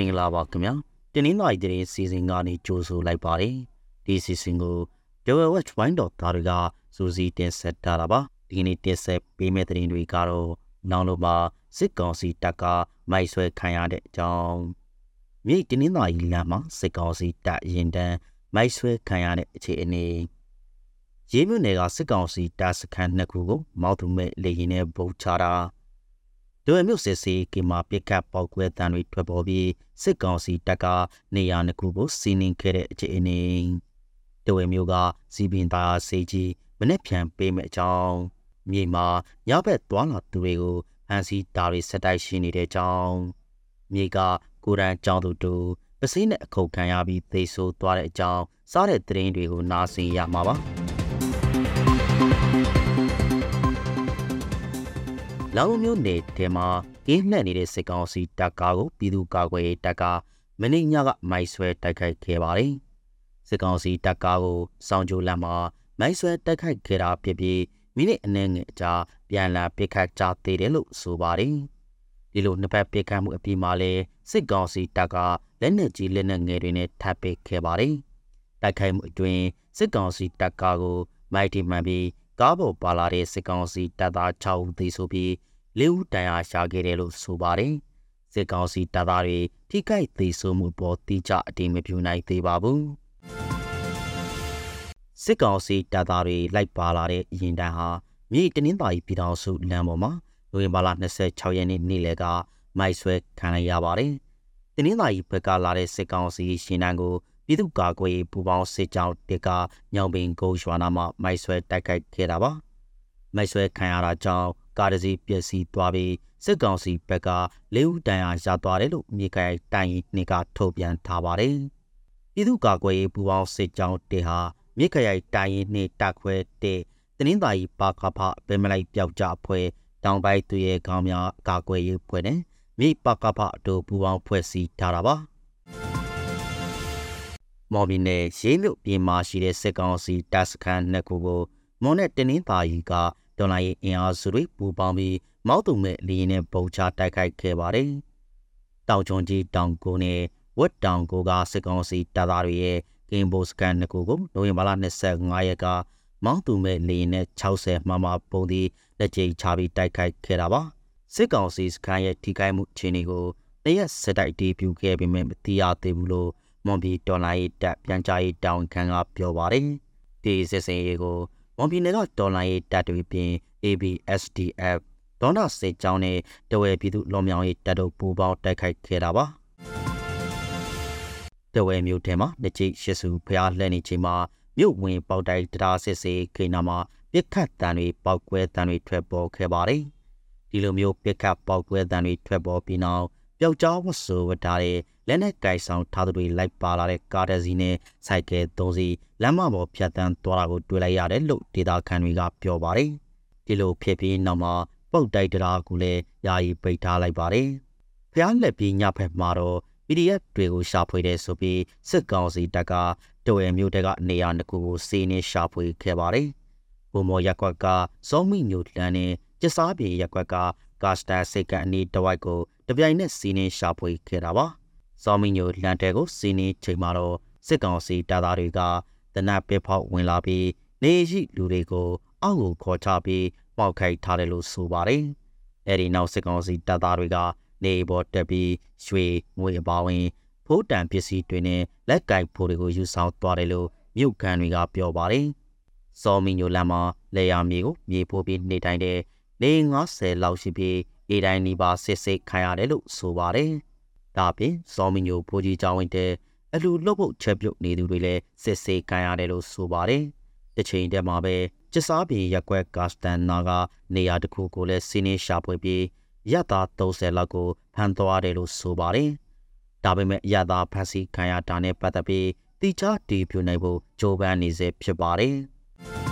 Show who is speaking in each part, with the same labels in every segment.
Speaker 1: င်္ဂလာပါခင်ဗျာတင်းနှင်းလိုက်တဲ့စီစဉ်ကနေကြိုဆိုလိုက်ပါတယ်ဒီစီစဉ်ကို Dewey Watch Wine တော်သားတွေကစူးစီးတင်ဆက်ထားတာပါဒီကနေ့တင်ဆက်ပေးမယ့်သတင်းတွေကတော့နောက်လို့မှာစစ်ကောင်စီတပ်ကမိုက်ဆွဲခံရတဲ့အကြောင်းမြေတင်းနှင်းလိုက်လမ်းမှာစစ်ကောင်စီတပ်ရင်တန်းမိုက်ဆွဲခံရတဲ့အခြေအနေရေးမြို့နယ်ကစစ်ကောင်စီတပ်စခန်းနှစ်ခုကိုမောက်သူမဲ့လေရင်နဲ့ဗုံချတာ ဒိုရမြို့စစ်စီကီမာပစ်ကတ်ပေါက်ကွဲတံတွေထွက်ပေါ်ပြီးစစ်ကောင်စီတပ်ကနေရာနှစ်ခုကိုစီးနင်းခဲ့တဲ့အခြေအနေဒိုရမြို့ကစီပင်သားစေကြီးမနေ့ပြန်ပေးမဲ့အကြောင်းမြေမှာညဘက်သွားလာသူတွေကိုဟန်စီတာတွေဆက်တိုက်ရှိနေတဲ့အကြောင်းမြေကကိုရန်ကြောင်းသူတို့ပစိနဲ့အခုတ်ခံရပြီးသေဆိုးသွားတဲ့အကြောင်းစားတဲ့သတင်းတွေကိုနားဆင်ရမှာပါ လောင်မျိုးနယ်ထဲမှာကင်းနှက်နေတဲ့စစ်ကောင်စီတပ်ကားကိုပြည်သူ့ကာကွယ်ရေးတပ်ကမနေ့ညကမိုက်ဆွဲတိုက်ခိုက်ခဲ့ပါတယ်။စစ်ကောင်စီတပ်ကားကိုစောင်းကြိုလမ်းမှာမိုက်ဆွဲတိုက်ခိုက်ခဲ့တာဖြစ်ပြီးမိနစ်အနည်းငယ်အကြာပြန်လာပစ်ခတ်ကြသေးတယ်လို့ဆိုပါတယ်။ဒီလိုနှစ်ဖက်ပစ်ခတ်မှုအပြီးမှာလဲစစ်ကောင်စီတပ်ကလက်နက်ကြီးလက်နက်ငယ်တွေနဲ့ထပ်ပစ်ခဲ့ပါတယ်။တိုက်ခိုက်မှုအတွင်းစစ်ကောင်စီတပ်ကားကိုမိုက်တီမှန်ပြီး ကားပေါ်ပါလာတဲ့စစ်ကောင်စီတပ်သား6ဦးသေဆုံးပြီး၄ဦးတန်ရာရှာခဲ့တယ်လို့ဆိုပါတယ်။စစ်ကောင်စီတပ်သားတွေထိခိုက်သေဆုံးမှုပေါ်တိကျအတိမပြုနိုင်သေးပါဘူး။စစ်ကောင်စီတပ်သားတွေလိုက်ပါလာတဲ့ရင်တန်းဟာမြေတနင်္သာရီပြည်တော်စုလမ်းပေါ်မှာနိုဝင်ဘာလ26ရက်နေ့နေ့လယ်ကမိုက်ဆွဲခံရပါတယ်။တနင်္သာရီဘက်ကလာတဲ့စစ်ကောင်စီရှင်တန်းကို ပြည်သူ့ကာကွယ်ပူပေါင်းစစ်ကြောင်းတက်ကညောင်ပင်ကုန်းရွာနာမှာမိုက်ဆွဲတိုက်ခိုက်ခဲ့တာပါ။မိုက်ဆွဲခံရတာကြောင့်ကားတစ်စီးပျက်စီးသွားပြီးစစ်ကောင်စီဘက်ကလေးဦးတန်ရာရသွားတယ်လို့မြေကိုင်တိုင်နှကထုတ်ပြန်ထားပါတယ်။ပြည်သူ့ကာကွယ်ရေးပူးပေါင်းစစ်ကြောင်းတေဟာမြေခရိုင်တိုင်နှတက်ခွဲတဲ့တနင်္သာရီပါခဖဗေမလိုက်ပြောက်ကြဖွဲ့တောင်ပိုင်းသူရဲ့ခေါင်းများကာကွယ်ရေးဖွဲ့နဲ့မြေပါကဖတို့ပူးပေါင်းဖွဲ့စည်းထားတာပါ။ မော်ဘီနယ်ရေးမြို့ပြင်မှာရှိတဲ့စစ်ကောင်စီတပ်စခန်းနှစ်ခုကိုမွန်နဲ့တနင်္သာရီကဒေါ်လာရေးအင်အားစုတွေပူးပေါင်းပြီးမောက်တုံမဲ့လီရင်နဲ့ပုံချတိုက်ခိုက်ခဲ့ပါတယ်။တောင်ချုံကြီးတောင်ကိုနဲ့ဝက်တောင်ကိုကစစ်ကောင်စီတပ်သားတွေရဲ့ကင်ဘိုစကန်နှစ်ခုကိုနိုဝင်ဘာလ25ရက်ကမောင်းသူမဲ့လီရင်နဲ့60မှမှပုံသီးလက်ကျိချပြီးတိုက်ခိုက်ခဲ့တာပါ။စစ်ကောင်စီစကန်ရဲ့ထိခိုက်မှုအခြေအနေကိုတရက်စက်တိုက်တီးပြူခဲ့ပေမဲ့မသိရသေးဘူးလို့ မွန်ပြည်ဒေါ်လာရေးတပ်ပြန်ကြားရေးတောင်ခံကပြောပါတယ်။ဒီစစ်စင်ရေးကိုမွန်ပြည်နယ်ကဒေါ်လာရေးတပ်တွေပြင် ABSDF ဒေါနာစေချောင်းနဲ့တဝဲပြည်သူလွန်မြောင်ရေးတပ်တို့ပူးပေါင်းတိုက်ခိုက်ခဲ့တာပါတဝဲမြို့ထဲမှာလက်ချိတ်ရှစ်စုဖျားလှည့်နေချိန်မှာမြို့ဝင်ပေါက်တိုက်တရားစစ်စေးခိနာမှာပြစ်ခတ်တံတွေပောက်ကွဲတံတွေထွက်ပေါ်ခဲ့ပါတယ်ဒီလိုမျိုးပြစ်ခတ်ပောက်ကွဲတံတွေထွက်ပေါ်ပြီးနောက် ပျောက်ကြားဝတ်ဆိုဝတ်ထားတဲ့လက်နက်ကိုင်ဆောင်ထားသူတွေလိုက်ပါလာတဲ့ကားတစ်စီးနဲ့စိုက်ကဲသုံးစီးလမ်းမပေါ်ဖြတ်တန်းသွားတာကိုတွေ့လိုက်ရတယ်လို့ဒေတာခန်တွေကပြောပါတယ်။ဒီလိုဖြစ်ပြီးနောက်မှာပုတ်တိုက်တရားကိုလည်းယာယီပိတ်ထားလိုက်ပါတယ်။ဖျားလက်ပြီးညဖက်မှာတော့ PDF တွေကိုရှာဖွေတဲ့ဆိုပြီးစစ်ကောင်စီတပ်ကတဝဲမျိုးတက်ကနေရာတစ်ခုကိုစီးနေရှာဖွေခဲ့ပါတယ်။ဘုံမော်ရက်ကွက်ကစောမိမျိုးလန်းနဲ့ကျစားပြေရက်ကွက်က ကာစတာစိတ်ကအနီးတဝိုက်ကိုတပြိုင်နက်စီးနေရှာဖွေခဲ့တာပါ။စောမိညိုလန်တဲကိုစီးနေချိန်မှာတော့စစ်ကောင်စီတပ်သားတွေကတနက်ပစ်ဖောက်ဝင်လာပြီးနေရှိလူတွေကိုအောက်ကိုခေါ်ချပြီးပေါက်ခိုက်ထားတယ်လို့ဆိုပါတယ်။အဲဒီနောက်စစ်ကောင်စီတပ်သားတွေကနေပေါ်တက်ပြီးရွှေငွေအပါဝင်ဖိုးတံပစ္စည်းတွေနဲ့လက်ကင်ဖိုးတွေကိုယူဆောင်သွားတယ်လို့မြို့ခံတွေကပြောပါတယ်။စောမီညိုလမ်းမှာလေယာမြေကိုမြေပိုးပြီးနေတိုင်းတဲ့ နေ90လောက်ရှိပြီးအေတိုင်းနီးပါးစစ်စစ်ခံရတယ်လို့ဆိုပါတယ်။ဒါပြင်စောမီညိုဖိုးကြီးကျောင်းဝင်တဲ့အလူလှုပ်ဖို့ချက်ပြုတ်နေသူတွေလည်းစစ်စစ်ခံရတယ်လို့ဆိုပါတယ်။တစ်ချိန်တည်းမှာပဲကျစားပြည်ရက်ကွက်ကာစတန်နာကနေရာတစ်ခုကိုလည်းစီးနေရှာဖွေပြီးရတာ30လောက်ကိုဖမ်းသွားတယ်လို့ဆိုပါတယ်။ဒါပေမဲ့ရတာဖမ်းဆီးခံရတာနဲ့ပတ်သက်ပြီးတိကျတီးပြနိုင်ဖို့ကြိုးပမ်းနေစေဖြစ်ပါတယ်။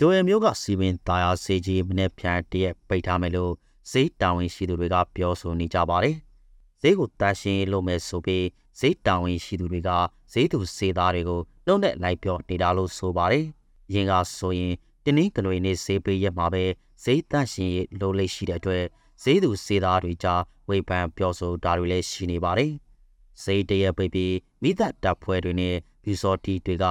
Speaker 1: ဒိုရမျိုးကစီမင်းတာယာစေကြီးမနေ့ဖြန်တရက်ပိတ်ထားမယ်လို့ဈေးတာဝန်ရှိသူတွေကပြောဆိုနေကြပါတယ်။ဈေးကိုတာရှင်းလုပ်မယ်ဆိုပြီးဈေးတာဝန်ရှိသူတွေကဈေးသူစေသားတွေကိုနှုတ်နဲ့လိုက်ပြောနေတာလို့ဆိုပါတယ်။ရင်းကဆိုရင်တင်းနှင်းကနွေနေ့ဈေးပေးရက်မှာပဲဈေးတန့်ရှင်ရေးလိုလိရှိတဲ့အတွက်ဈေးသူဈေးသားတွေကြားဝေဖန်ပြောဆိုတာတွေလည်းရှိနေပါတယ်။ဈေးတရက်ပိတ်ပြီးမိသက်တပ်ဖွဲ့တွေနဲ့ဘီစော်တီတွေက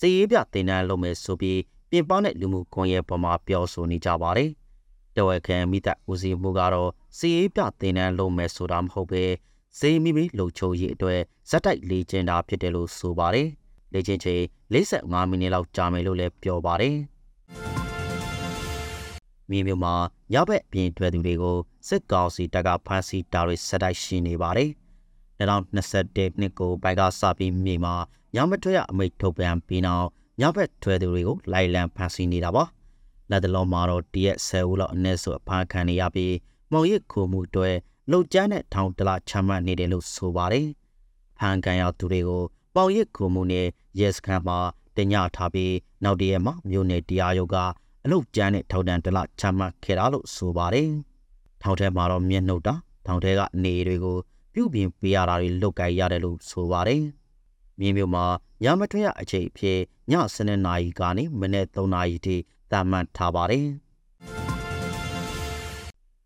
Speaker 1: စည်ရေးပြတင်တန်းလုပ်မယ်ဆိုပြီး ပြင်ပနဲ့လူမှုကွန်ရက်ပေါ်မှာပြောဆိုနေကြပါတယ်။တဝက်ခံမိသက်ဦးစီးမှုကတော့စည်ရေးပြတင်တန်းလုပ်မယ်ဆိုတာမဟုတ်ပဲဈေးမိမိလှုပ်ချိုးရေးအတွက်ဇက်တိုက်လေ့ကျင့်တာဖြစ်တယ်လို့ဆိုပါတယ်။လေ့ကျင့်ချိန်45မိနစ်လောက်ကြာမယ်လို့လည်းပြောပါတယ်။မြေမြမှာညဘက်ပြင်ထွက်သူတွေကိုစစ်ကောင်စီတပ်ကဖမ်းဆီးတာတွေဆက်တိုက်ရှိနေပါတယ်။2021နှစ်ကိုဘိုက်ကစပြီးမြေမှာညမထွက်ရအမိန့်ထုတ်ပြန်ပြီးနောက် ညဘက်ထွက်သူတွေကိုလိုက်လံဖမ်းဆီးနေတာပါ။လက်တလုံးမှာတော့တရက်10ဦးလောက်အနည်းဆိုအဖမ်းခံနေရပြီးမောင်ရစ်ခိုမှုတွေလှုပ်ကြမ်းတဲ့ထောင်တလချမှတ်နေတယ်လို့ဆိုပါတယ်။ဖမ်းခံရသူတွေကိုပေါင်ရစ်ခိုမှုနဲ့ရဲစခန်းမှာတင်ညထားပြီးနောက်တရက်မှာမြို့နယ်တရားရုံးကအလုတ်ကျန်းတဲ့ထောင်တန်းတလချမှတ်ခဲ့တာလို့ဆိုပါတယ်။ထောင်ထဲမှာတော့မျက်နှုတ်တာထောင်ထဲကနေတွေကိုပြုပြင်ပေးရတာတွေလုပ်ကြရတယ်လို့ဆိုပါတယ်။ မြင်းမျိုးမှာညမထွက်ရအချိန်အဖြစ်ည7နာရီကနေမနေ့3နာရီထိတာမှတ်ထားပါတယ်။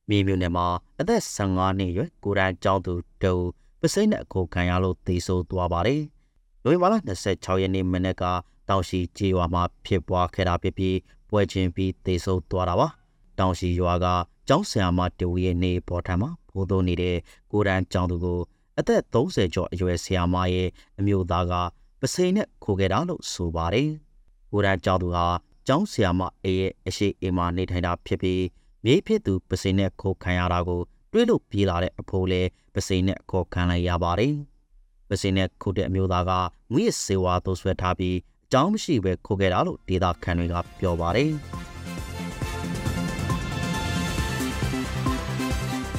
Speaker 1: မြင်းမျိုးနယ်မှာအသက်15နှစ်ရွယ်ကိုရန်ကျောင်းသူတူပစိမ့်နဲ့အကိုခံရလို့သေဆုံးသွားပါတယ်။နိုဝင်ဘာလ26ရက်နေ့မနေ့ကတောင်ရှိကြေးရွာမှာဖြစ်ပွားခဲ့တာဖြစ်ပြီးပွဲချင်းပြီးသေဆုံးသွားတာပါ။တောင်ရှိရွာကကျောင်းဆရာမတူရဲ့နေပေါ်ထံမှာဘိုးသွင်းနေတဲ့ကိုရန်ကျောင်းသူကို အသက်30ကျော်အရွယ်ဆရာမရဲ့အမျိုးသားကပစိန်နဲ့ခိုခဲ့တာလို့ဆိုပါတယ်။ကိုရန်ကျောင်းသူဟာကျောင်းဆရာမအေးရဲ့အရှိအိမ်မှာနေထိုင်တာဖြစ်ပြီးမြေဖြစ်သူပစိန်နဲ့ခိုခံရတာကိုတွေးလို့ပြေးလာတဲ့အဖိုးလည်းပစိန်နဲ့ခေါ်ခံလိုက်ရပါတယ်။ပစိန်နဲ့ခိုတဲ့အမျိုးသားကငွေစေဝါသိုးဆွဲထားပြီးအကြောင်းမရှိပဲခိုခဲ့တာလို့ဒေတာခန်တွေကပြောပါတယ်။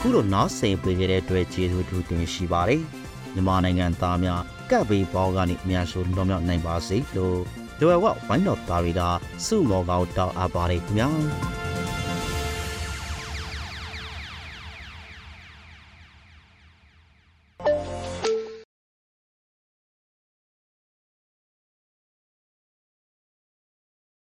Speaker 1: ခုလိုနားဆင်ပေးကြတဲ့အတွက်ကျေးဇူးတူတင်ရှိပါတယ်။မြန်မာနိုင်ငံသားများကပ်ဘေးပေါင်းကနေအများဆုံးလွန်မြောက်နိုင်ပါစေလို့ဒွယ်ဝဝိုင်းတော်သားတွေကစုမော်ကောင်းတောင်းအပ်ပါတယ်ခင်ဗျာ။